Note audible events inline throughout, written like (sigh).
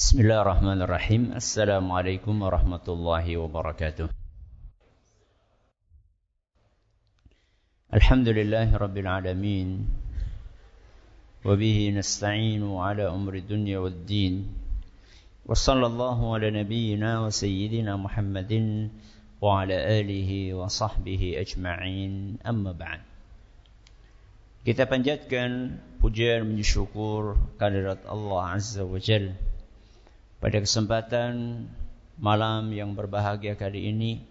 بسم الله الرحمن الرحيم السلام عليكم ورحمة الله وبركاته الحمد لله رب العالمين وبه نستعين على أمر الدنيا والدين وصلى الله على نبينا وسيدنا محمد وعلى آله وصحبه أجمعين أما بعد Kita panjatkan pujian menyukur kehadirat Allah Azza wa Jalla. Pada kesempatan malam yang berbahagia kali ini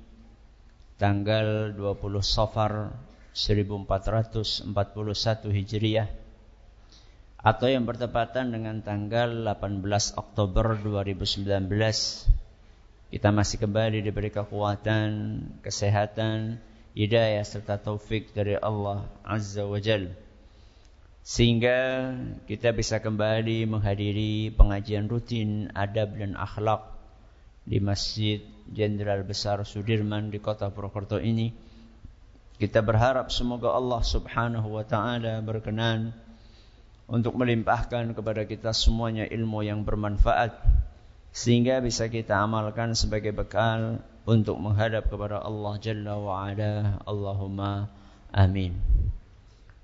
tanggal 20 Safar 1441 Hijriah atau yang bertepatan dengan tanggal 18 Oktober 2019 kita masih kembali diberi kekuatan, kesehatan, hidayah serta taufik dari Allah Azza wa Jalla sehingga kita bisa kembali menghadiri pengajian rutin adab dan akhlak di Masjid Jenderal Besar Sudirman di kota Purwokerto ini. Kita berharap semoga Allah Subhanahu wa taala berkenan untuk melimpahkan kepada kita semuanya ilmu yang bermanfaat sehingga bisa kita amalkan sebagai bekal untuk menghadap kepada Allah Jalla wa Ala. Allahumma amin.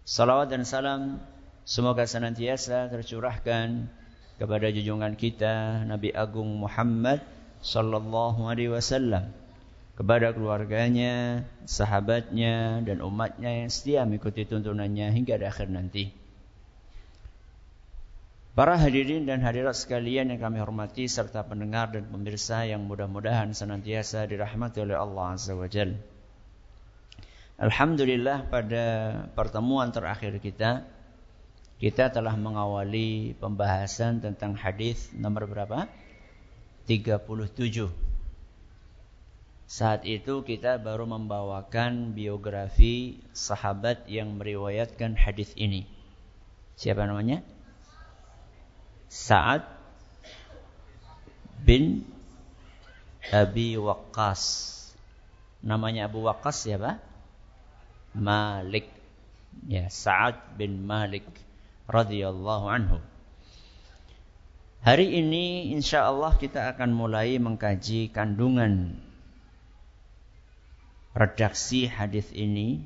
Salawat dan salam semoga senantiasa tercurahkan kepada junjungan kita Nabi Agung Muhammad sallallahu alaihi wasallam kepada keluarganya, sahabatnya dan umatnya yang setia mengikuti tuntunannya hingga di akhir nanti. Para hadirin dan hadirat sekalian yang kami hormati serta pendengar dan pemirsa yang mudah-mudahan senantiasa dirahmati oleh Allah Azza wa Jalla. Alhamdulillah pada pertemuan terakhir kita kita telah mengawali pembahasan tentang hadis nomor berapa? 37. Saat itu kita baru membawakan biografi sahabat yang meriwayatkan hadis ini. Siapa namanya? Sa'ad bin Abi Waqqas. Namanya Abu Waqqas siapa? Malik. Ya, Sa'ad bin Malik radhiyallahu anhu. Hari ini insya Allah kita akan mulai mengkaji kandungan redaksi hadis ini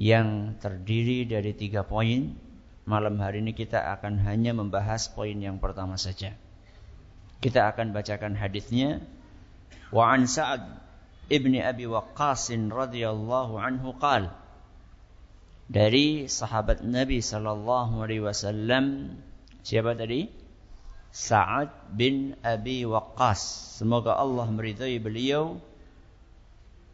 yang terdiri dari tiga poin. Malam hari ini kita akan hanya membahas poin yang pertama saja. Kita akan bacakan hadisnya. Wa an Sa'ad ibni Abi Waqqas radhiyallahu anhu qal dari sahabat Nabi sallallahu alaihi wasallam siapa tadi? Sa'ad bin Abi Waqqas. Semoga Allah meridai beliau.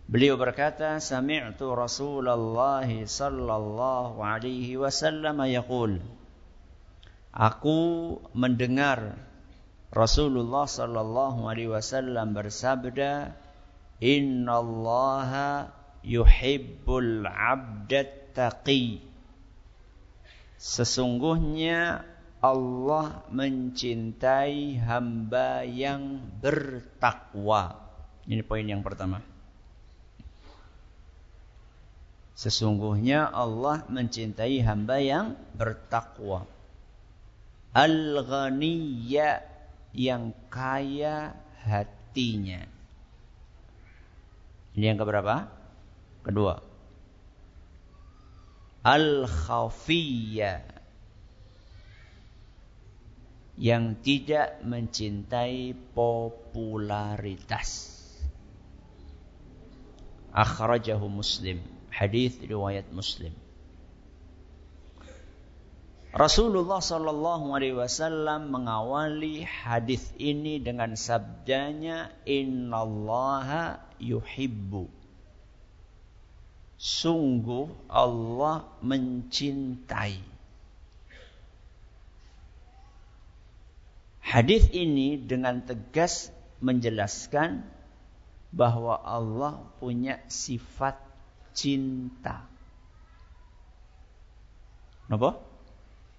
Beliau berkata, "Sami'tu Rasulullah sallallahu alaihi wasallam yaqul" Aku mendengar Rasulullah sallallahu alaihi wasallam bersabda, Innallaha yuhibbul abdat taqi. Sesungguhnya Allah mencintai hamba yang bertakwa. Ini poin yang pertama. Sesungguhnya Allah mencintai hamba yang bertakwa. Al-ghaniyya yang kaya hatinya. Ini yang keberapa? Kedua. Al-khafiyya yang tidak mencintai popularitas. Akhrajahu Muslim. Hadis riwayat Muslim. Rasulullah Shallallahu Alaihi Wasallam mengawali hadis ini dengan sabdanya Innallaha yuhibbu Sungguh Allah mencintai Hadis ini dengan tegas menjelaskan bahwa Allah punya sifat cinta. Kenapa?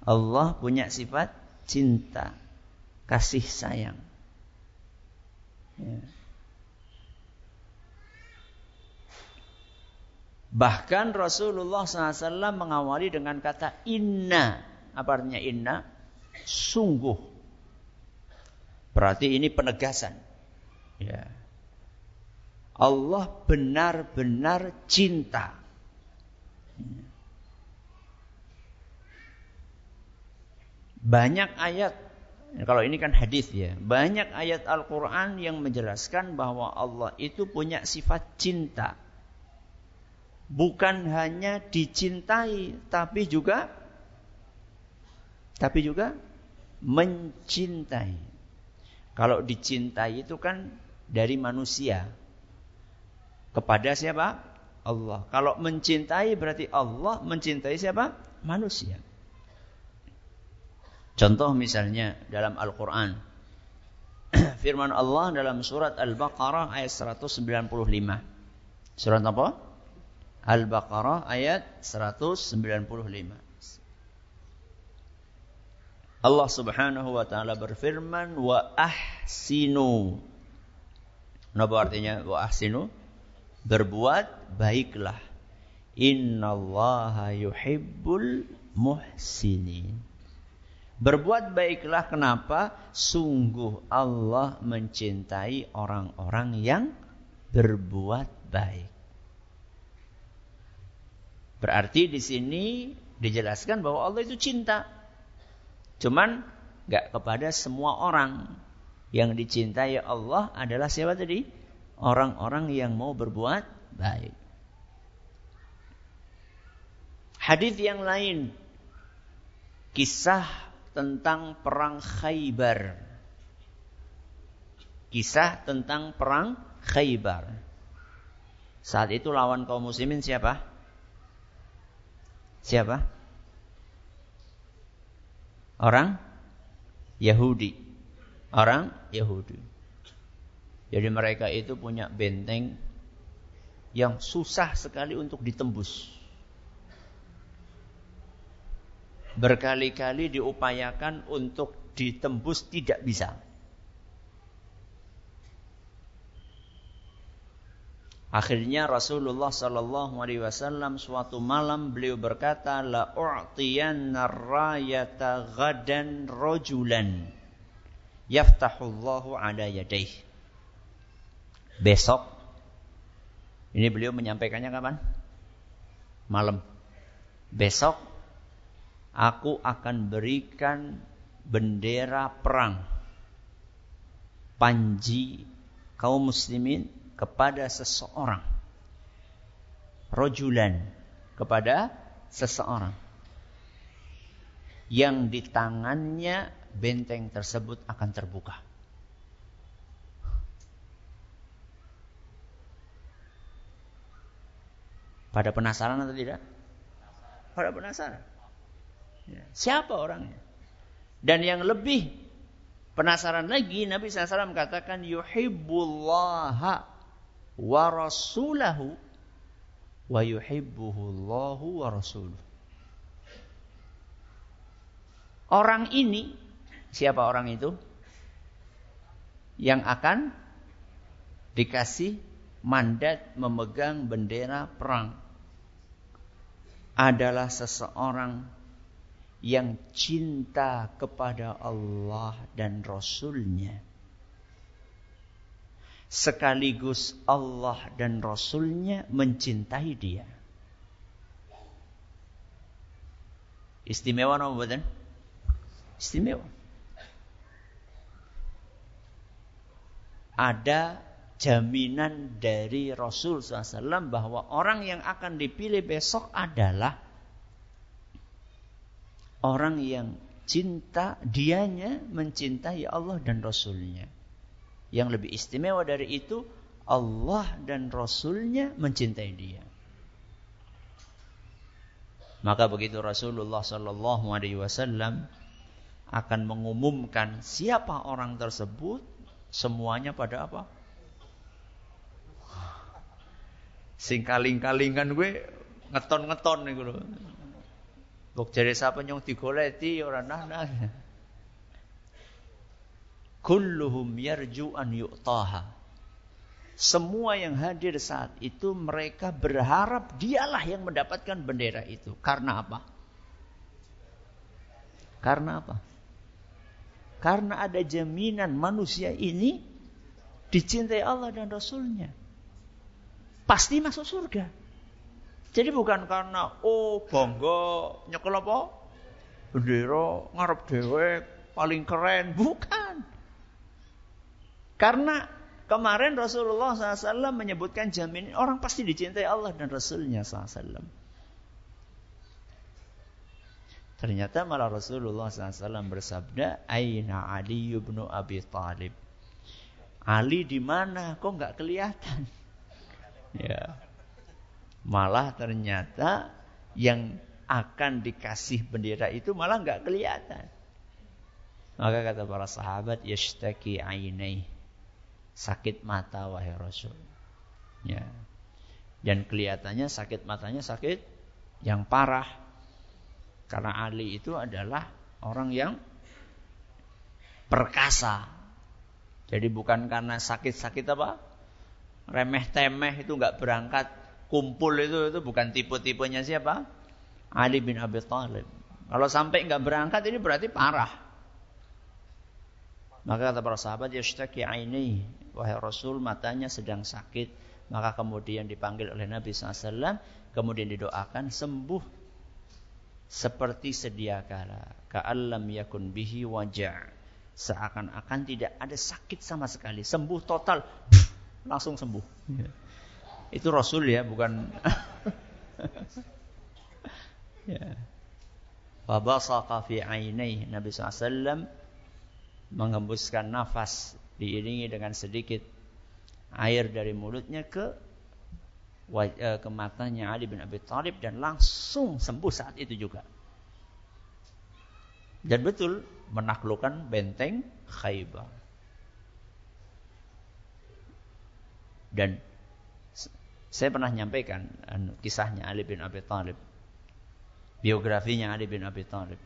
Allah punya sifat cinta, kasih sayang. Ya. Bahkan Rasulullah SAW mengawali dengan kata inna. Apa artinya inna? Sungguh. Berarti ini penegasan. Ya. Allah benar-benar cinta. Banyak ayat kalau ini kan hadis ya. Banyak ayat Al-Qur'an yang menjelaskan bahwa Allah itu punya sifat cinta. Bukan hanya dicintai tapi juga tapi juga mencintai. Kalau dicintai itu kan dari manusia. Kepada siapa? Allah. Kalau mencintai berarti Allah mencintai siapa? Manusia. Contoh misalnya dalam Al-Quran. (clears throat) Firman Allah dalam surat Al-Baqarah ayat 195. Surat apa? Al-Baqarah ayat 195. Allah Subhanahu wa taala berfirman wa ahsinu. Apa artinya wa ahsinu? Berbuat baiklah. Innallaha yuhibbul muhsinin. Berbuat baiklah kenapa? Sungguh Allah mencintai orang-orang yang berbuat baik. Berarti di sini dijelaskan bahwa Allah itu cinta. Cuman gak kepada semua orang. Yang dicintai Allah adalah siapa tadi? Orang-orang yang mau berbuat baik. Hadis yang lain kisah tentang perang Khaybar. Kisah tentang perang Khaybar. Saat itu lawan kaum muslimin siapa? Siapa? Orang Yahudi. Orang Yahudi. Jadi mereka itu punya benteng yang susah sekali untuk ditembus. berkali-kali diupayakan untuk ditembus tidak bisa. Akhirnya Rasulullah Sallallahu Alaihi Wasallam suatu malam beliau berkata, la rayata gadan rojulan yaftahullahu ala yadaih. Besok, ini beliau menyampaikannya kapan? Malam. Besok aku akan berikan bendera perang panji kaum muslimin kepada seseorang. Rojulan kepada seseorang. Yang di tangannya benteng tersebut akan terbuka. Pada penasaran atau tidak? Pada penasaran. Ya, siapa orangnya? Dan yang lebih penasaran lagi Nabi SAW katakan yuhibbullaha wa rasulahu wa yuhibbuhullahu wa rasuluh. Orang ini siapa orang itu? Yang akan dikasih mandat memegang bendera perang adalah seseorang yang cinta kepada Allah dan Rasulnya. Sekaligus Allah dan Rasulnya mencintai dia. Istimewa nama badan? Istimewa. Ada jaminan dari Rasul SAW bahwa orang yang akan dipilih besok adalah orang yang cinta dianya mencintai Allah dan Rasulnya. Yang lebih istimewa dari itu Allah dan Rasulnya mencintai dia. Maka begitu Rasulullah Sallallahu Alaihi Wasallam akan mengumumkan siapa orang tersebut, semuanya pada apa? Singkaling-kalingan gue ngeton-ngeton nih gue. Buk jari sapa nyong digoleti ora nah-nah. Kulluhum yarju an yu'taha. Semua yang hadir saat itu mereka berharap dialah yang mendapatkan bendera itu. Karena apa? Karena apa? Karena ada jaminan manusia ini dicintai Allah dan Rasulnya. Pasti masuk surga. Jadi bukan karena oh bangga nyekel apa? Bendera ngarep dewek paling keren, bukan. Karena kemarin Rasulullah SAW menyebutkan jaminan orang pasti dicintai Allah dan Rasulnya SAW. Ternyata malah Rasulullah SAW bersabda, Aina Ali ibnu Abi Talib. Ali di mana? Kok nggak kelihatan? (laughs) Ya. Malah ternyata yang akan dikasih bendera itu malah nggak kelihatan. Maka kata para sahabat, yashtaki ainai. Sakit mata wahai Rasul. Ya. Dan kelihatannya sakit matanya sakit yang parah karena Ali itu adalah orang yang perkasa. Jadi bukan karena sakit-sakit apa? Remeh temeh itu nggak berangkat kumpul itu itu bukan tipe-tipenya siapa? Ali bin Abi Thalib. Kalau sampai nggak berangkat ini berarti parah. Maka kata para sahabat, yashtaki aini. Wahai Rasul, matanya sedang sakit. Maka kemudian dipanggil oleh Nabi SAW. Kemudian didoakan, sembuh seperti sedia kala ka'allam yakun bihi wajah seakan-akan tidak ada sakit sama sekali sembuh total langsung sembuh ya. itu rasul ya bukan (laughs) ya fabasaqa fi Nabi SAW menghembuskan nafas diiringi dengan sedikit air dari mulutnya ke Eh, ke matanya Ali bin Abi Thalib dan langsung sembuh saat itu juga. Dan betul menaklukkan benteng Khaybar. Dan saya pernah nyampaikan anu, kisahnya Ali bin Abi Thalib. Biografinya Ali bin Abi Thalib.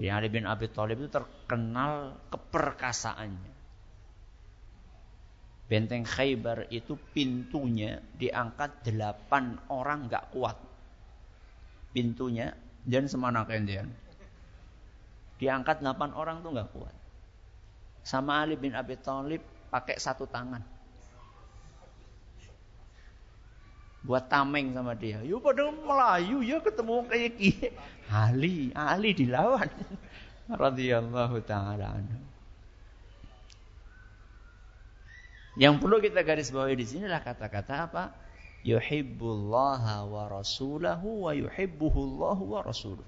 Jadi Ali bin Abi Thalib itu terkenal keperkasaannya. Benteng Khaybar itu pintunya diangkat delapan orang nggak kuat. Pintunya dan semana kendian. Diangkat delapan orang tuh nggak kuat. Sama Ali bin Abi Thalib pakai satu tangan. Buat tameng sama dia. Yuk pada Melayu ya ketemu kayak gini. Ali, Ali dilawan. (laughs) Radhiyallahu taala. Yang perlu kita garis bawahi di sini adalah kata-kata apa? Yuhibbullaha wa rasulahu wa yuhibbuhullahu wa rasuluh.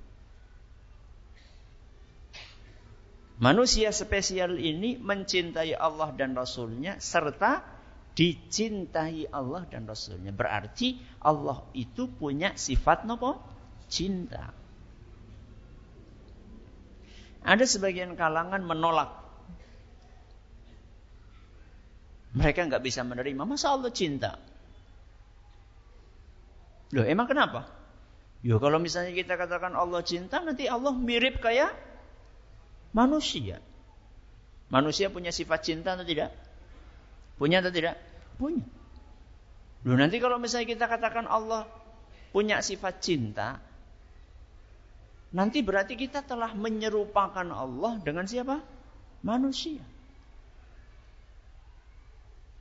Manusia spesial ini mencintai Allah dan Rasulnya serta dicintai Allah dan Rasulnya. Berarti Allah itu punya sifat nopo? Cinta. Ada sebagian kalangan menolak Mereka nggak bisa menerima. Masa Allah cinta? Loh, emang kenapa? Yo, kalau misalnya kita katakan Allah cinta, nanti Allah mirip kayak manusia. Manusia punya sifat cinta atau tidak? Punya atau tidak? Punya. Loh, nanti kalau misalnya kita katakan Allah punya sifat cinta, nanti berarti kita telah menyerupakan Allah dengan siapa? Manusia.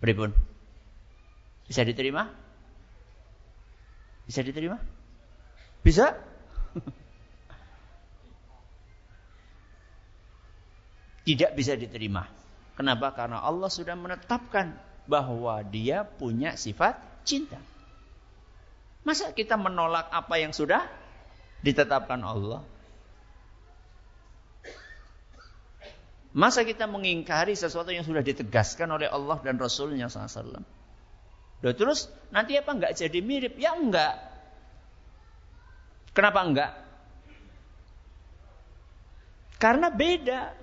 Pripun? Bisa diterima? Bisa diterima? Bisa? (laughs) Tidak bisa diterima. Kenapa? Karena Allah sudah menetapkan bahwa dia punya sifat cinta. Masa kita menolak apa yang sudah ditetapkan Allah? Masa kita mengingkari sesuatu yang sudah ditegaskan oleh Allah dan Rasulnya SAW? Loh, terus nanti apa enggak jadi mirip? Ya enggak. Kenapa enggak? Karena beda.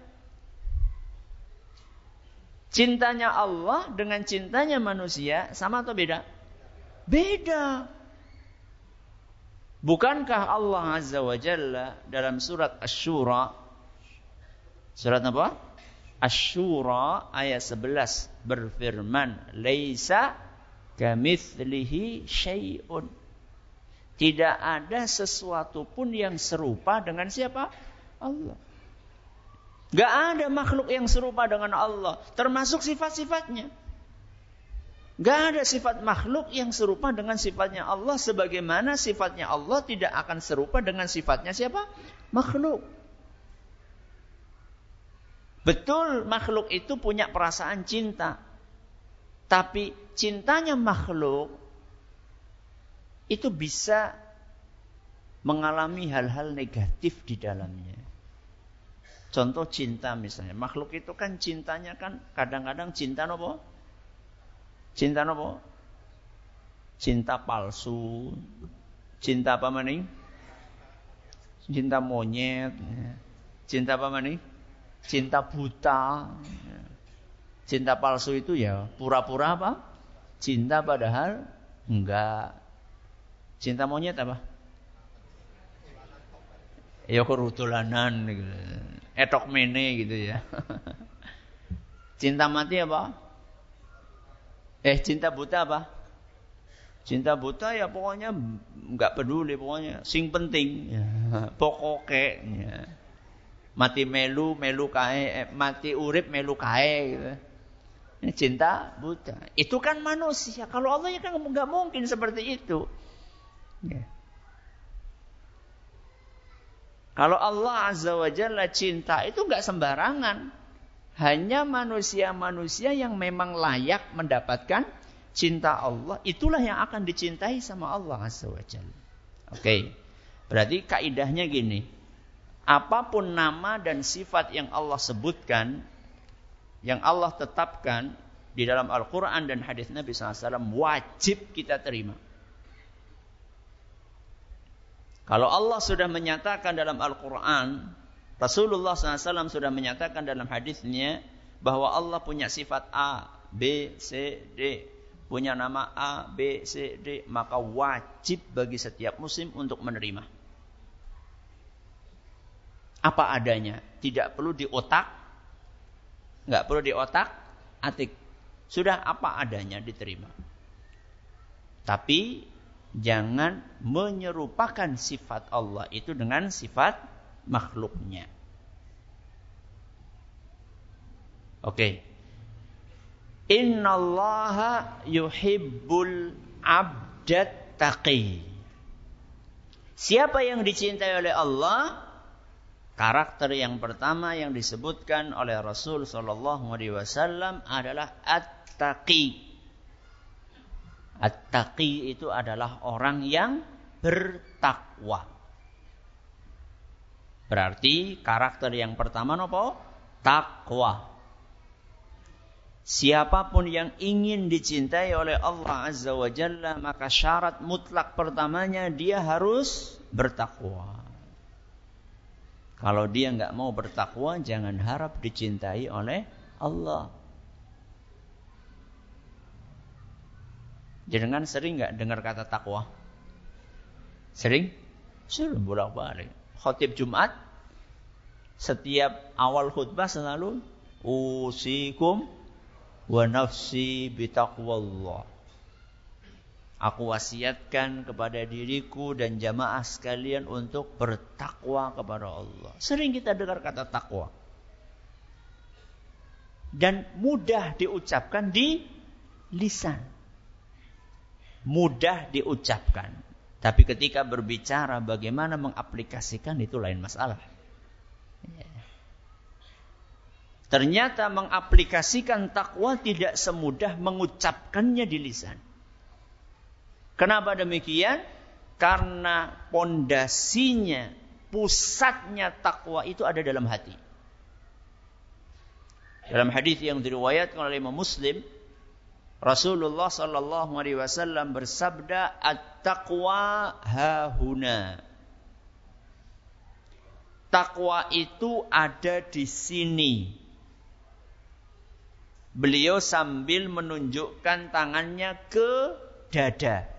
Cintanya Allah dengan cintanya manusia sama atau beda? Beda. Bukankah Allah Azza wa Jalla dalam surat Ash-Shura Surat apa? Asyura ayat 11 berfirman, "Laisa kamitslihi syai'un." Tidak ada sesuatu pun yang serupa dengan siapa? Allah. Gak ada makhluk yang serupa dengan Allah, termasuk sifat-sifatnya. Gak ada sifat makhluk yang serupa dengan sifatnya Allah sebagaimana sifatnya Allah tidak akan serupa dengan sifatnya siapa? Makhluk. Betul makhluk itu punya perasaan cinta. Tapi cintanya makhluk itu bisa mengalami hal-hal negatif di dalamnya. Contoh cinta misalnya. Makhluk itu kan cintanya kan kadang-kadang cinta nopo? Cinta nopo? Cinta palsu. Cinta apa maning? Cinta monyet. Cinta apa maning? Cinta buta. Cinta palsu itu ya pura-pura apa? Cinta padahal enggak. Cinta monyet apa? Ya kerutulanan gitu. Etok mene gitu ya. (laughs) Cinta mati apa? Eh cinta buta apa? Cinta buta ya pokoknya nggak peduli pokoknya sing penting ya. (laughs) pokoknya ya. mati melu melu kae eh, mati urip melu kae gitu. Ini cinta buta. Itu kan manusia. Kalau Allah ya kan nggak mungkin seperti itu. Ya. Kalau Allah Azza wa Jalla cinta itu nggak sembarangan hanya manusia-manusia yang memang layak mendapatkan cinta Allah. Itulah yang akan dicintai sama Allah Azza wa Jalla. Oke. Okay. Berarti kaidahnya gini. Apa pun nama dan sifat yang Allah sebutkan, yang Allah tetapkan di dalam Al-Quran dan hadis Nabi SAW, wajib kita terima. Kalau Allah sudah menyatakan dalam Al-Quran, Rasulullah SAW sudah menyatakan dalam hadisnya bahwa Allah punya sifat A, B, C, D, punya nama A, B, C, D, maka wajib bagi setiap muslim untuk menerima. Apa adanya, tidak perlu di otak, nggak perlu di otak, atik. Sudah apa adanya diterima. Tapi jangan menyerupakan sifat Allah itu dengan sifat makhluknya. Oke. Okay. Innallaha yuhibbul abdat taqi. Siapa yang dicintai oleh Allah? Karakter yang pertama yang disebutkan oleh Rasul Wasallam adalah at-taqi. At-taqi itu adalah orang yang bertakwa. Berarti karakter yang pertama nopo? Takwa. Siapa pun yang ingin dicintai oleh Allah Azza wa Jalla maka syarat mutlak pertamanya dia harus bertakwa. Kalau dia nggak mau bertakwa jangan harap dicintai oleh Allah. Jangan sering nggak dengar kata takwa? Sering? Sering bolak-balik khotib Jumat setiap awal khutbah selalu usikum wa nafsi bitaqwallah. Aku wasiatkan kepada diriku dan jamaah sekalian untuk bertakwa kepada Allah. Sering kita dengar kata takwa. Dan mudah diucapkan di lisan. Mudah diucapkan. Tapi ketika berbicara bagaimana mengaplikasikan itu lain masalah. Ya. Ternyata mengaplikasikan takwa tidak semudah mengucapkannya di lisan. Kenapa demikian? Karena pondasinya, pusatnya takwa itu ada dalam hati. Dalam hadis yang diriwayatkan oleh Imam Muslim, Rasulullah sallallahu alaihi wasallam bersabda at-taqwa hahuna. Takwa itu ada di sini. Beliau sambil menunjukkan tangannya ke dada.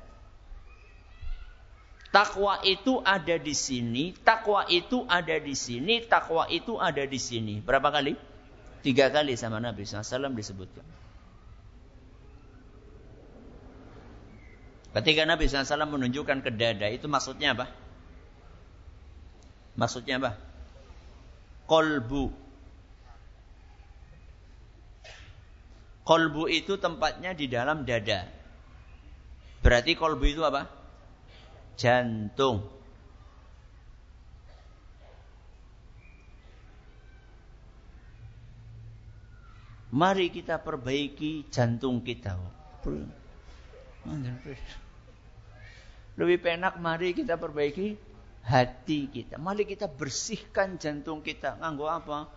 Takwa itu ada di sini, takwa itu ada di sini, takwa itu ada di sini. Berapa kali? Tiga kali sama Nabi SAW disebutkan. Ketika Nabi SAW menunjukkan ke dada, itu maksudnya apa? Maksudnya apa? Kolbu. Kolbu itu tempatnya di dalam dada. Berarti kolbu itu apa? Jantung. Mari kita perbaiki jantung kita. Lebih penak mari kita perbaiki hati kita. Mari kita bersihkan jantung kita. Nganggo apa?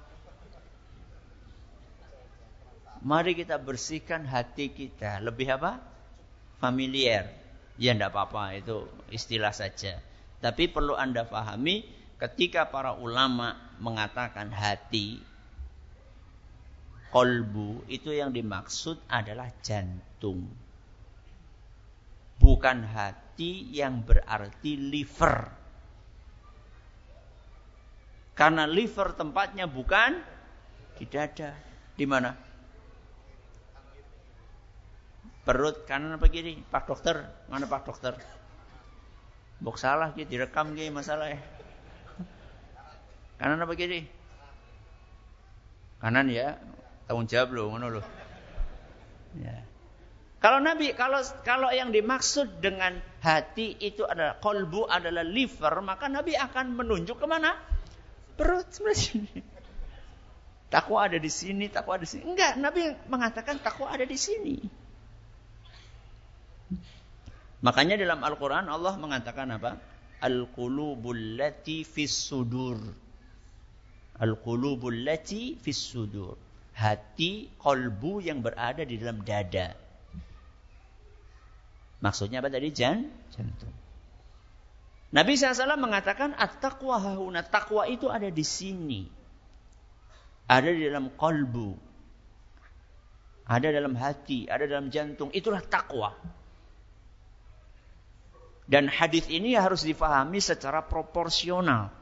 Mari kita bersihkan hati kita. Lebih apa? Familiar. Ya tidak apa-apa, itu istilah saja. Tapi perlu Anda pahami ketika para ulama mengatakan hati, kolbu, itu yang dimaksud adalah jantung. Bukan hati yang berarti liver. Karena liver tempatnya bukan di dada. Di mana? Perut kanan apa kiri? Pak dokter, mana Pak dokter? Bok salah gitu, direkam gitu masalah ya. Kanan apa kiri? Kanan ya, tanggung jawab loh, mana loh. Ya. Kalau Nabi, kalau kalau yang dimaksud dengan hati itu adalah kolbu adalah liver, maka Nabi akan menunjuk ke mana? Perut sebelah sini. Takwa ada di sini, takwa ada di sini. Enggak, Nabi mengatakan takwa ada di sini. Makanya dalam Al-Quran Allah mengatakan apa? Al-qulubul lati fis sudur. Al-qulubul lati fis sudur. Hati, kolbu yang berada di dalam dada. Maksudnya apa tadi? Jan, jantung. Nabi SAW mengatakan at-taqwa hahuna. Takwa itu ada di sini. Ada di dalam kolbu. Ada dalam hati, ada dalam jantung. Itulah takwa. Dan hadis ini harus difahami secara proporsional.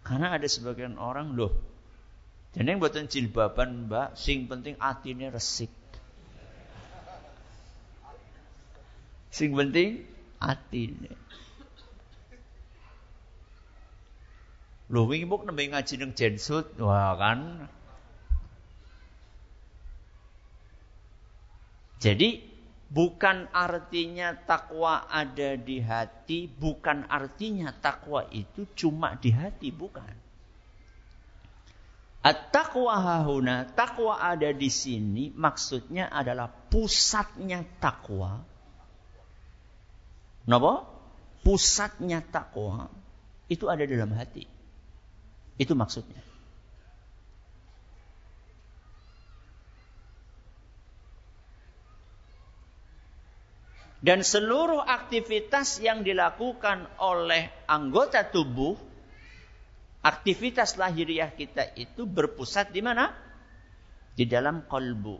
Karena ada sebagian orang loh. Jadi yang buatan jilbaban mbak, sing penting atine resik. Sing penting atine. Lho wingi muk nembe ngaji ning jensut, wah kan. Jadi Bukan artinya takwa ada di hati, bukan artinya takwa itu cuma di hati, bukan. At-taqwa hahuna, takwa ada di sini maksudnya adalah pusatnya takwa. Napa? Pusatnya takwa itu ada dalam hati. Itu maksudnya. Dan seluruh aktivitas yang dilakukan oleh anggota tubuh, aktivitas lahiriah kita itu berpusat di mana? Di dalam kolbu.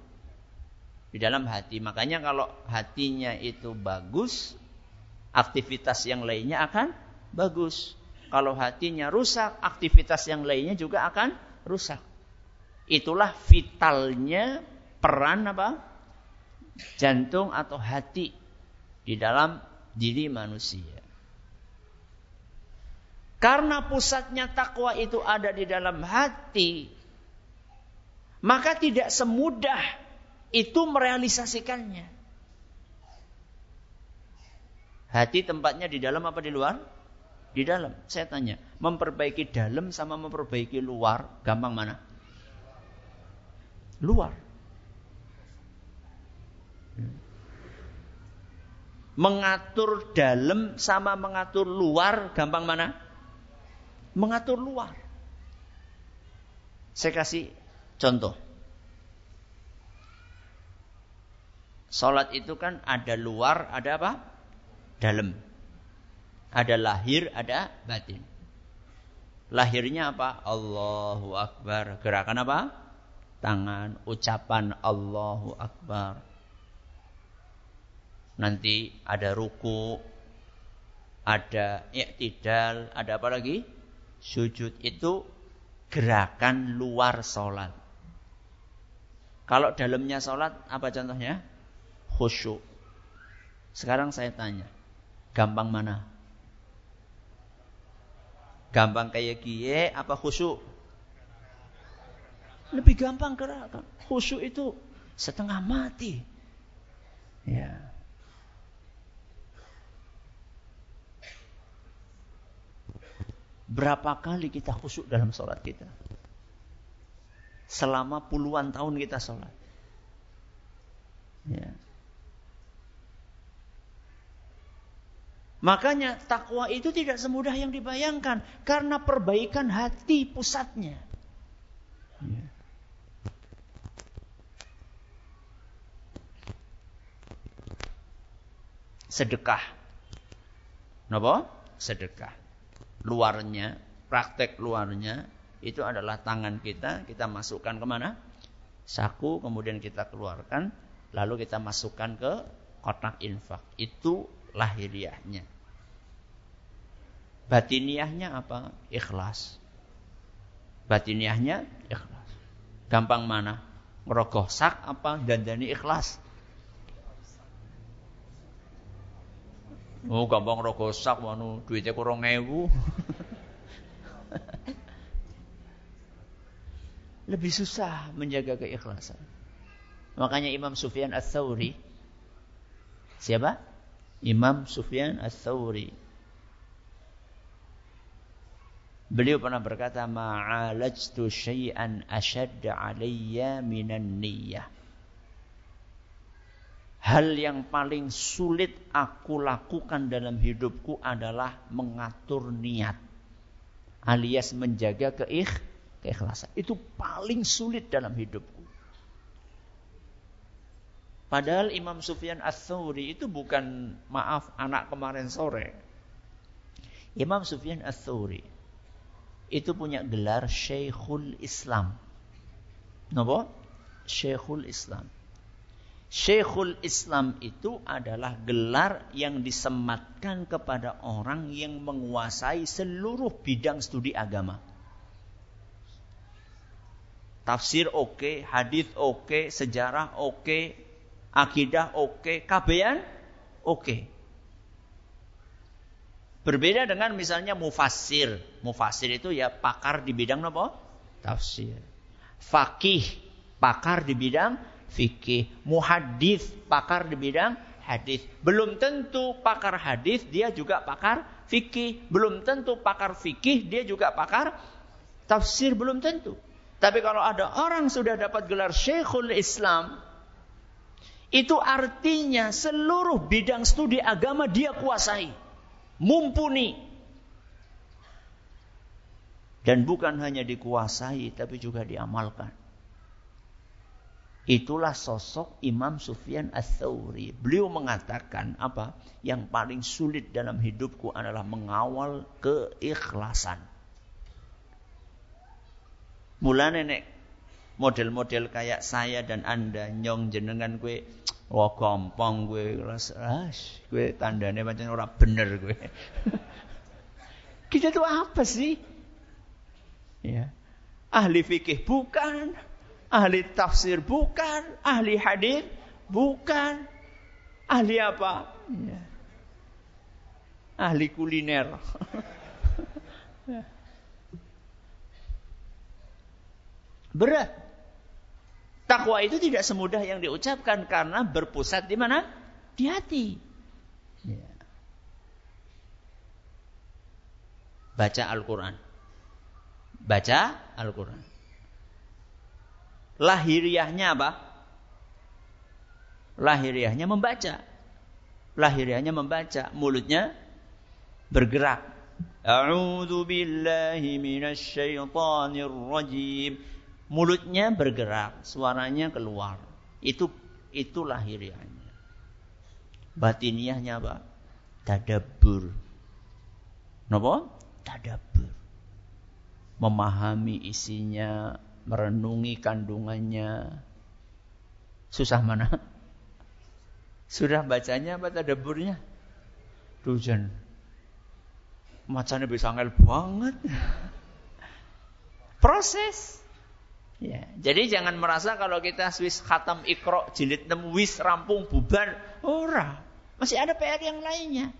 Di dalam hati. Makanya kalau hatinya itu bagus, aktivitas yang lainnya akan bagus. Kalau hatinya rusak, aktivitas yang lainnya juga akan rusak. Itulah vitalnya peran apa? Jantung atau hati di dalam diri manusia. Karena pusatnya takwa itu ada di dalam hati, maka tidak semudah itu merealisasikannya. Hati tempatnya di dalam apa di luar? Di dalam. Saya tanya, memperbaiki dalam sama memperbaiki luar, gampang mana? Luar. Mengatur dalam sama mengatur luar gampang mana? Mengatur luar. Saya kasih contoh. Salat itu kan ada luar, ada apa? Dalam. Ada lahir, ada batin. Lahirnya apa? Allahu Akbar. Gerakan apa? Tangan, ucapan Allahu Akbar nanti ada ruku, ada iktidal, ada apa lagi? Sujud itu gerakan luar sholat. Kalau dalamnya sholat, apa contohnya? Khusyuk. Sekarang saya tanya, gampang mana? Gampang kayak gie apa khusyuk? Lebih gampang gerakan. Khusyuk itu setengah mati. Ya. Berapa kali kita khusyuk dalam sholat kita? Selama puluhan tahun kita sholat. Ya. Makanya takwa itu tidak semudah yang dibayangkan karena perbaikan hati pusatnya. Ya. Sedekah. Napa? Sedekah. Luarnya, praktek luarnya itu adalah tangan kita, kita masukkan ke mana? Saku, kemudian kita keluarkan, lalu kita masukkan ke kotak infak. Itu lahiriahnya. Batiniahnya apa? Ikhlas. Batiniahnya ikhlas. Gampang mana? Ngerogoh sak apa? Dandani ikhlas. Oh, gampang ngerogoh sak wanu duitnya kurang ewu. (laughs) Lebih susah menjaga keikhlasan. Makanya Imam Sufyan Ats-Tsauri siapa? Imam Sufyan Ats-Tsauri Beliau pernah berkata, "Ma'alajtu syai'an ashadda 'alayya minan niyyah." Hal yang paling sulit aku lakukan dalam hidupku adalah mengatur niat. Alias menjaga keikh, keikhlasan. Itu paling sulit dalam hidupku. Padahal Imam Sufyan Ats-Tsauri itu bukan maaf anak kemarin sore. Imam Sufyan Ats-Tsauri itu punya gelar Syekhul Islam. Napa? Syekhul Islam. Syekhul Islam itu adalah gelar yang disematkan kepada orang yang menguasai seluruh bidang studi agama. Tafsir oke, okay, hadis oke, okay, sejarah oke, okay, akidah oke, okay, kabean oke. Okay. Berbeda dengan misalnya mufassir. Mufassir itu ya pakar di bidang apa? Tafsir. Fakih, pakar di bidang fikih. Muhadis, pakar di bidang hadis. Belum tentu pakar hadis dia juga pakar fikih. Belum tentu pakar fikih dia juga pakar tafsir belum tentu. Tapi kalau ada orang sudah dapat gelar Syekhul Islam, itu artinya seluruh bidang studi agama dia kuasai mumpuni. Dan bukan hanya dikuasai tapi juga diamalkan. Itulah sosok Imam Sufyan Ats-Tsauri. Beliau mengatakan apa? Yang paling sulit dalam hidupku adalah mengawal keikhlasan. Mula nenek model-model kayak saya dan Anda nyong jenengan gue Wah gampang gue kelas ras, gue tandanya macam orang bener gue. (laughs) Kita tuh apa sih? Ya. Ahli fikih bukan, ahli tafsir bukan, ahli hadis bukan, ahli apa? Ya. Ahli kuliner. (laughs) Berat. Takwa itu tidak semudah yang diucapkan karena berpusat di mana? Di hati. Ya. Baca Al-Quran. Baca Al-Quran. Lahiriahnya apa? Lahiriahnya membaca. Lahiriahnya membaca. Mulutnya bergerak. A'udzu billahi minasy syaithanir rajim mulutnya bergerak, suaranya keluar. Itu itu lahiriahnya. Batiniahnya apa? Tadabur. Napa? Tadabur. Memahami isinya, merenungi kandungannya. Susah mana? Sudah bacanya apa tadaburnya? Dujan. Macamnya bisa ngel banget. Proses. Ya, jadi jangan merasa kalau kita Swiss khatam ikro jilid 6 wis rampung bubar. Ora. Masih ada PR yang lainnya.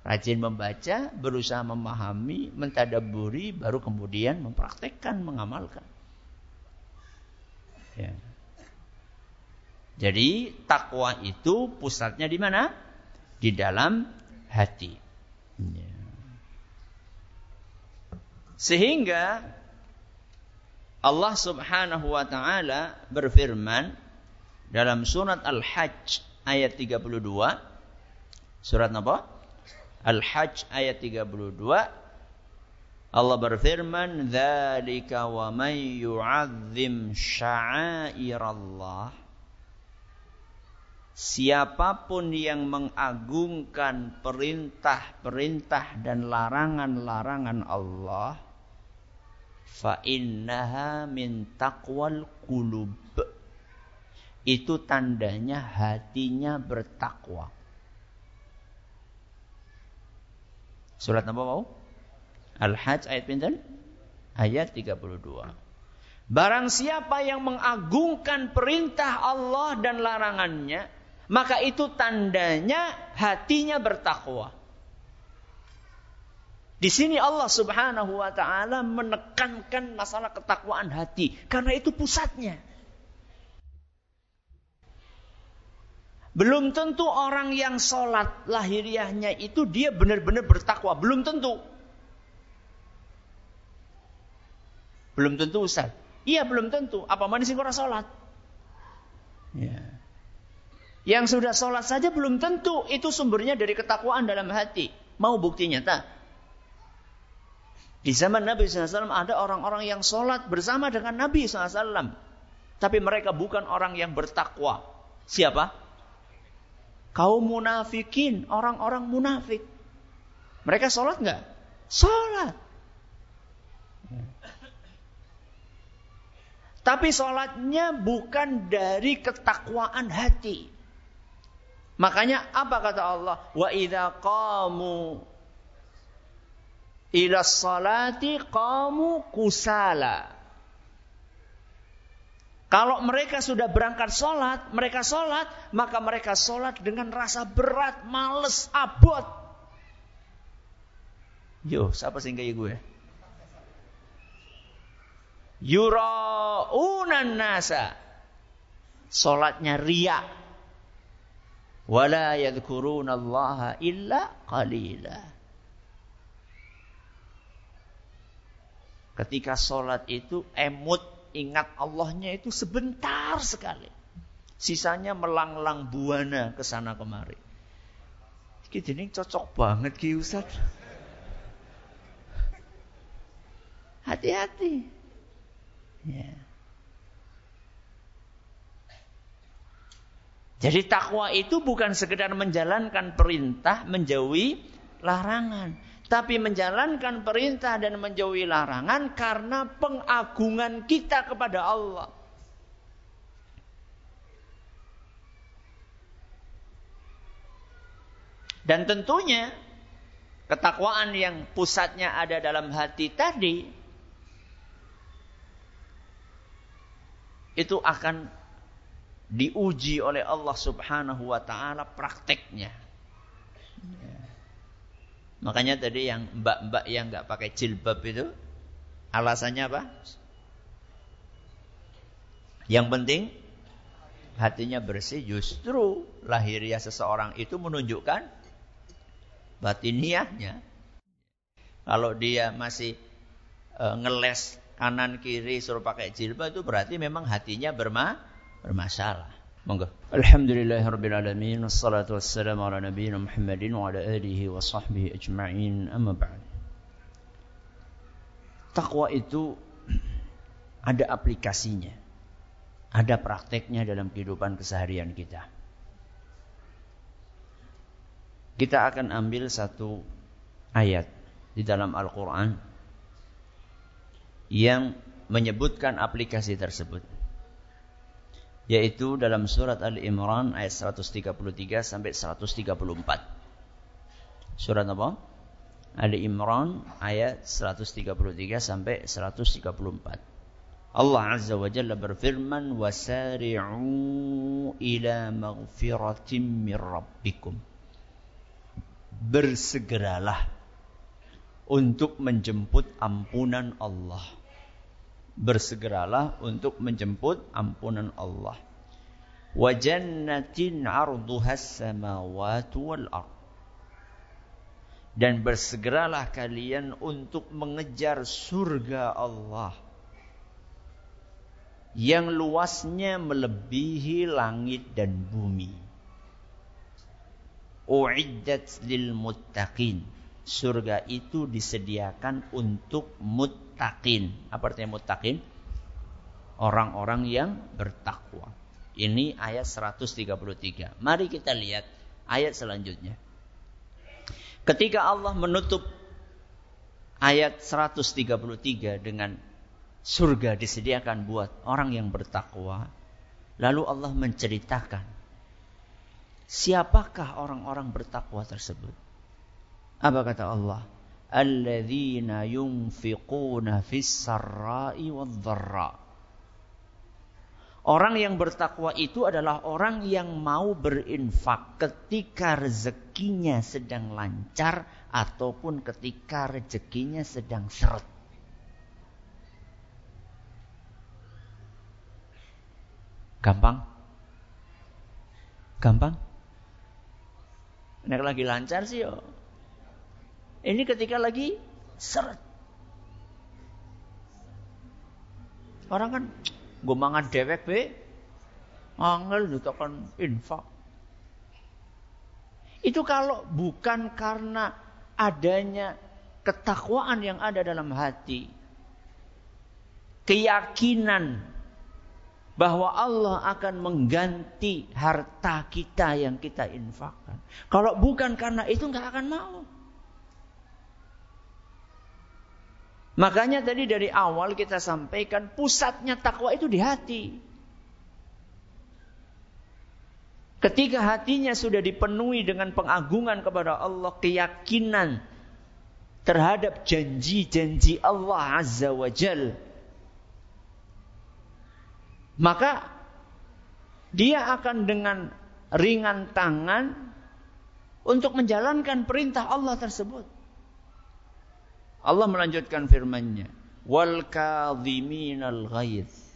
Rajin membaca, berusaha memahami, mentadaburi, baru kemudian mempraktekkan, mengamalkan. Ya. Jadi takwa itu pusatnya di mana? Di dalam hati. Ya. Sehingga Allah Subhanahu wa taala berfirman dalam surat Al-Hajj ayat 32 surat apa? Al-Hajj ayat 32 Allah berfirman dzalika wa may yu'azzim sya'airallah. Siapa pun yang mengagungkan perintah-perintah dan larangan-larangan Allah fa innaha min taqwal qulub. Itu tandanya hatinya bertakwa. Surat apa mau? Al-Hajj ayat pinten? Ayat 32. Barang siapa yang mengagungkan perintah Allah dan larangannya, maka itu tandanya hatinya bertakwa. Di sini Allah Subhanahu wa taala menekankan masalah ketakwaan hati karena itu pusatnya. Belum tentu orang yang sholat lahiriahnya itu dia benar-benar bertakwa. Belum tentu. Belum tentu Ustaz. Iya belum tentu. Apa mana sih orang sholat? Ya. Yang sudah sholat saja belum tentu itu sumbernya dari ketakwaan dalam hati. Mau buktinya tak? Di zaman Nabi SAW ada orang-orang yang sholat bersama dengan Nabi SAW. Tapi mereka bukan orang yang bertakwa. Siapa? Kaum munafikin, orang-orang munafik. Mereka sholat nggak? Sholat. Tapi sholatnya bukan dari ketakwaan hati. Makanya apa kata Allah? Wa idha qamu ila salati qamu kusala. Kalau mereka sudah berangkat sholat, mereka sholat, maka mereka sholat dengan rasa berat, males, abot. Yo, siapa sih kayak gue? Yura'unan nasa. Sholatnya ria. Wala yadhkurunallaha illa qalila. Ketika sholat itu emut ingat Allahnya itu sebentar sekali. Sisanya melanglang buana ke sana kemari. Ini cocok banget Ki Ustaz. Hati-hati. Ya. Jadi takwa itu bukan sekedar menjalankan perintah, menjauhi larangan tapi menjalankan perintah dan menjauhi larangan karena pengagungan kita kepada Allah. Dan tentunya ketakwaan yang pusatnya ada dalam hati tadi itu akan diuji oleh Allah Subhanahu wa taala prakteknya. Makanya tadi yang mbak-mbak yang nggak pakai jilbab itu alasannya apa? Yang penting hatinya bersih. Justru lahiriah seseorang itu menunjukkan batiniahnya. Kalau dia masih e, ngeles kanan kiri suruh pakai jilbab itu berarti memang hatinya berma bermasalah. Monggo. Alhamdulillahirabbil alamin wassalatu wassalamu ala nabiyyina Muhammadin wa ala alihi wa sahbihi ajma'in. Amma ba'd. Takwa itu ada aplikasinya. Ada prakteknya dalam kehidupan keseharian kita. Kita akan ambil satu ayat di dalam Al-Quran yang menyebutkan aplikasi tersebut yaitu dalam surat Al-Imran ayat 133 sampai 134. Surat apa? Ali Imran ayat 133 sampai 134. Allah Azza wa Jalla berfirman wasari'u ila maghfiratin min rabbikum. Bersegeralah untuk menjemput ampunan Allah bersegeralah untuk menjemput ampunan Allah. Wa jannatin samawati wal. Dan bersegeralah kalian untuk mengejar surga Allah yang luasnya melebihi langit dan bumi. Uiddat lil muttaqin. Surga itu disediakan untuk muttaqin. Apa artinya muttaqin? Orang-orang yang bertakwa. Ini ayat 133. Mari kita lihat ayat selanjutnya. Ketika Allah menutup ayat 133 dengan surga disediakan buat orang yang bertakwa. Lalu Allah menceritakan siapakah orang-orang bertakwa tersebut. Apa kata Allah? Alladzina yunfiquna fis sarra'i wadh-dharra. Orang yang bertakwa itu adalah orang yang mau berinfak ketika rezekinya sedang lancar ataupun ketika rezekinya sedang seret. Gampang? Gampang? Nek lagi lancar sih yo. Ini ketika lagi seret. Orang kan gue mangan dewek be, angel kan infak. Itu kalau bukan karena adanya ketakwaan yang ada dalam hati, keyakinan bahwa Allah akan mengganti harta kita yang kita infakkan. Kalau bukan karena itu nggak akan mau. Makanya tadi dari awal kita sampaikan pusatnya takwa itu di hati. Ketika hatinya sudah dipenuhi dengan pengagungan kepada Allah, keyakinan terhadap janji-janji Allah Azza wa Jalla maka dia akan dengan ringan tangan untuk menjalankan perintah Allah tersebut. Allah melanjutkan firman-Nya, "Wal kadhiminal ghaiz."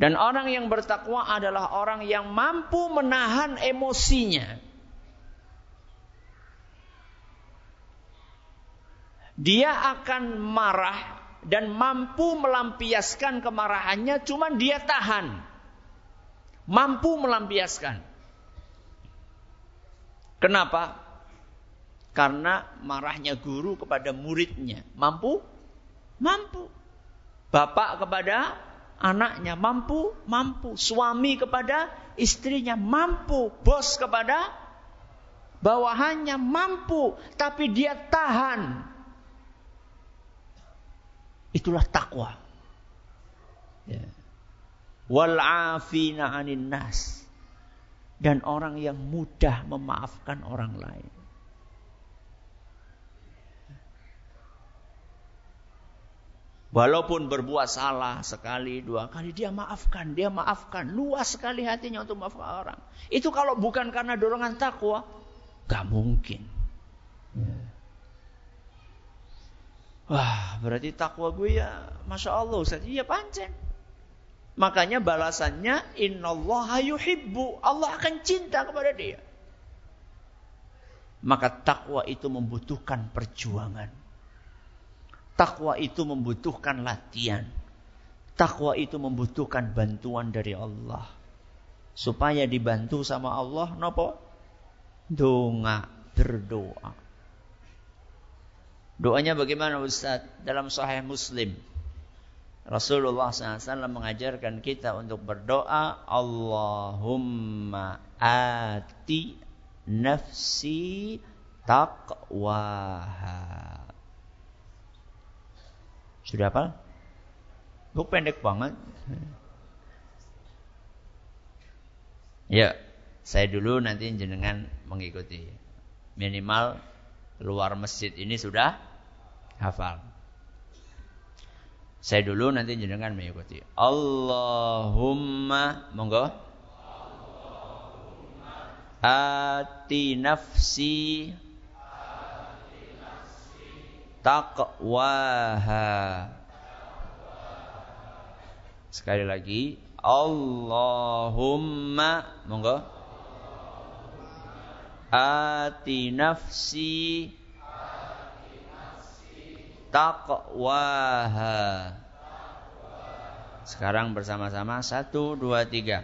Dan orang yang bertakwa adalah orang yang mampu menahan emosinya. Dia akan marah dan mampu melampiaskan kemarahannya cuma dia tahan. Mampu melampiaskan. Kenapa? Karena marahnya guru kepada muridnya. Mampu? Mampu. Bapak kepada anaknya mampu, mampu. Suami kepada istrinya mampu. Bos kepada bawahannya mampu. Tapi dia tahan Itulah takwa. Ya. Wal anin nas. Dan orang yang mudah memaafkan orang lain. Walaupun berbuat salah sekali, dua kali, dia maafkan, dia maafkan. Luas sekali hatinya untuk maafkan orang. Itu kalau bukan karena dorongan takwa, gak mungkin. Ya. Wah, berarti takwa gue ya Masya Allah Ustaz. Iya pancen. Makanya balasannya innallaha yuhibbu. Allah akan cinta kepada dia. Maka takwa itu membutuhkan perjuangan. Takwa itu membutuhkan latihan. Takwa itu membutuhkan bantuan dari Allah. Supaya dibantu sama Allah, nopo? Doa, berdoa. Doanya bagaimana Ustaz? Dalam Sahih Muslim. Rasulullah SAW mengajarkan kita untuk berdoa Allahumma ati nafsi taqwaha. Sudah apa? Buk pendek banget. Ya, saya dulu nanti jenengan mengikuti. Minimal luar masjid ini sudah hafal. Saya dulu nanti jenengan mengikuti. Allahumma monggo. Ati nafsi taqwaha Sekali lagi, Allahumma monggo ati nafsi taqwaha. Sekarang bersama-sama satu dua tiga.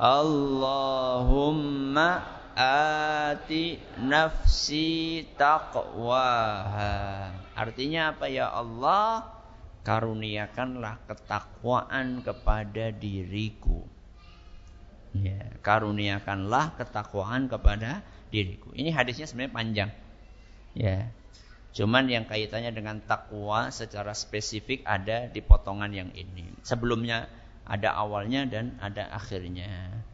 Allahumma ati nafsi taqwaha. Artinya apa ya Allah? Karuniakanlah ketakwaan kepada diriku. Ya, karuniakanlah ketakwaan kepada diriku. Ini hadisnya sebenarnya panjang. Ya. Cuman yang kaitannya dengan takwa secara spesifik ada di potongan yang ini. Sebelumnya ada awalnya dan ada akhirnya.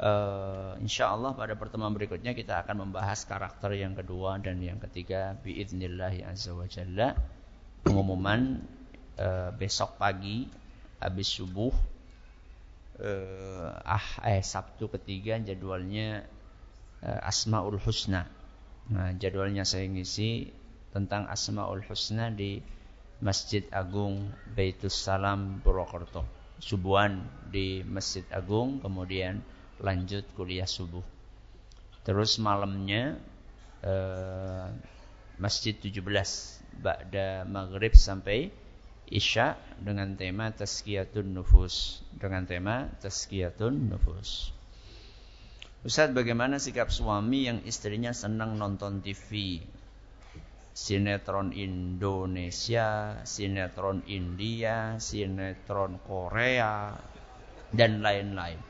Uh, insya Allah pada pertemuan berikutnya kita akan membahas karakter yang kedua dan yang ketiga biidznillah azza wa jalla pengumuman uh, besok pagi habis subuh uh, ah eh Sabtu ketiga jadwalnya uh, Asmaul Husna. Nah, jadwalnya saya ngisi tentang Asmaul Husna di Masjid Agung Baitus Salam Purwokerto. Subuhan di Masjid Agung, kemudian lanjut kuliah subuh. Terus malamnya eh, Masjid 17 Ba'da Maghrib sampai Isya dengan tema Tazkiyatun Nufus dengan tema Tazkiyatun Nufus. Ustaz bagaimana sikap suami yang istrinya senang nonton TV sinetron Indonesia, sinetron India, sinetron Korea, dan lain-lain.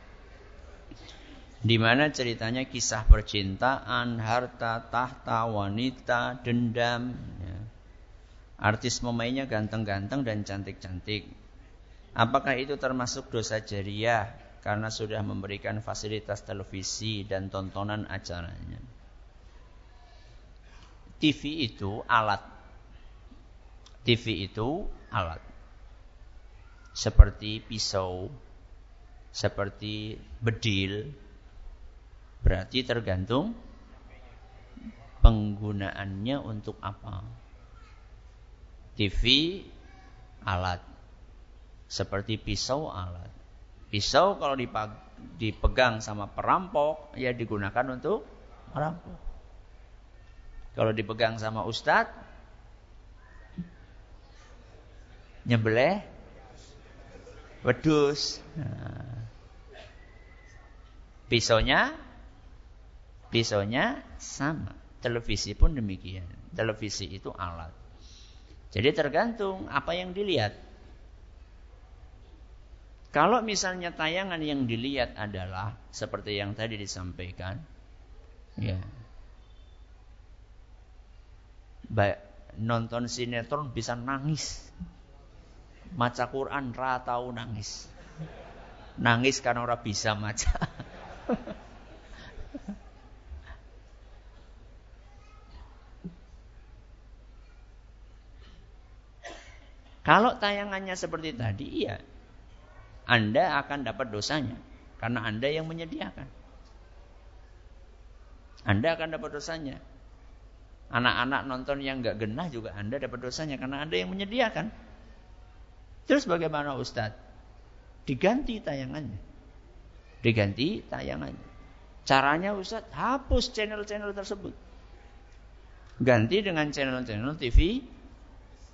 Di mana ceritanya kisah percintaan, harta, tahta, wanita, dendam. Ya. Artis pemainnya ganteng-ganteng dan cantik-cantik. Apakah itu termasuk dosa jariah karena sudah memberikan fasilitas televisi dan tontonan acaranya? TV itu alat. TV itu alat. Seperti pisau, seperti bedil. Berarti tergantung penggunaannya untuk apa. TV alat. Seperti pisau alat. Pisau kalau dipegang sama perampok, ya digunakan untuk merampok. Kalau dipegang sama ustadz, nyembelih wedus. Nah. Pisaunya pisaunya sama. Televisi pun demikian. Televisi itu alat. Jadi tergantung apa yang dilihat. Kalau misalnya tayangan yang dilihat adalah seperti yang tadi disampaikan, ya, baik nonton sinetron bisa nangis. Maca Quran ra tahu nangis. Nangis karena orang bisa maca. (laughs) Kalau tayangannya seperti tadi, iya. Anda akan dapat dosanya. Karena Anda yang menyediakan. Anda akan dapat dosanya. Anak-anak nonton yang nggak genah juga Anda dapat dosanya karena Anda yang menyediakan. Terus bagaimana Ustadz? Diganti tayangannya. Diganti tayangannya. Caranya Ustadz hapus channel-channel tersebut. Ganti dengan channel-channel TV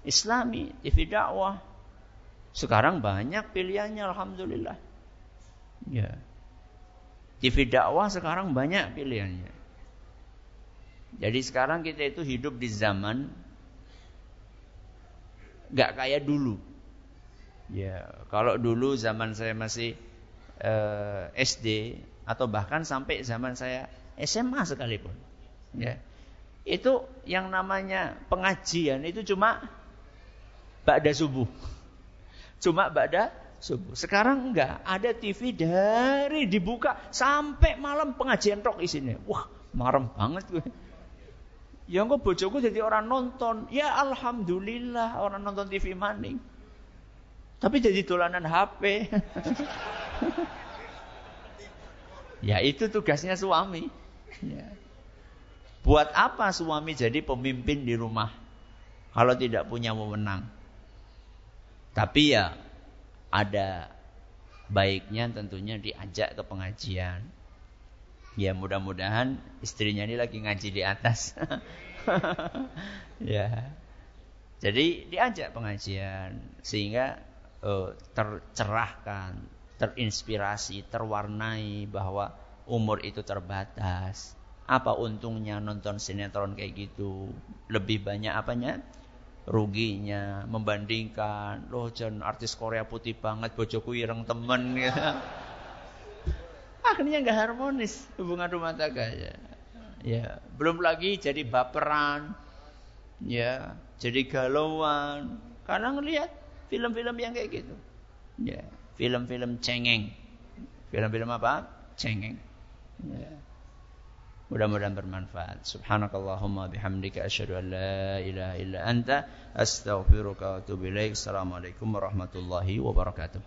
Islami, TV dakwah. Sekarang banyak pilihannya Alhamdulillah. Ya. TV dakwah sekarang banyak pilihannya. Jadi sekarang kita itu hidup di zaman nggak kayak dulu. Ya, kalau dulu zaman saya masih eh, SD atau bahkan sampai zaman saya SMA sekalipun, ya, itu yang namanya pengajian itu cuma ba'da subuh, cuma ba'da subuh. Sekarang enggak, ada TV dari dibuka sampai malam pengajian tok isinya. Wah, marem banget gue. Ya engko bojoku jadi orang nonton. Ya alhamdulillah orang nonton TV maning. Tapi jadi dolanan HP. (laughs) ya itu tugasnya suami. Ya. Buat apa suami jadi pemimpin di rumah kalau tidak punya wewenang? Tapi ya ada baiknya tentunya diajak ke pengajian. Ya mudah-mudahan istrinya ini lagi ngaji di atas. (laughs) ya. Jadi diajak pengajian sehingga uh, tercerahkan, terinspirasi, terwarnai bahwa umur itu terbatas. Apa untungnya nonton sinetron kayak gitu? Lebih banyak apanya? Ruginya membandingkan loh John artis Korea putih banget bojoku ireng temen (laughs) gitu. akhirnya nggak harmonis hubungan rumah tangga ya. ya belum lagi jadi baperan ya jadi galauan karena ngelihat film-film yang kayak gitu ya film-film cengeng film-film apa cengeng ya Mudah-mudahan bermanfaat. Subhanakallahumma bihamdika asyhadu an la ilaha illa anta astaghfiruka wa atubu ilaik. Assalamualaikum warahmatullahi wabarakatuh.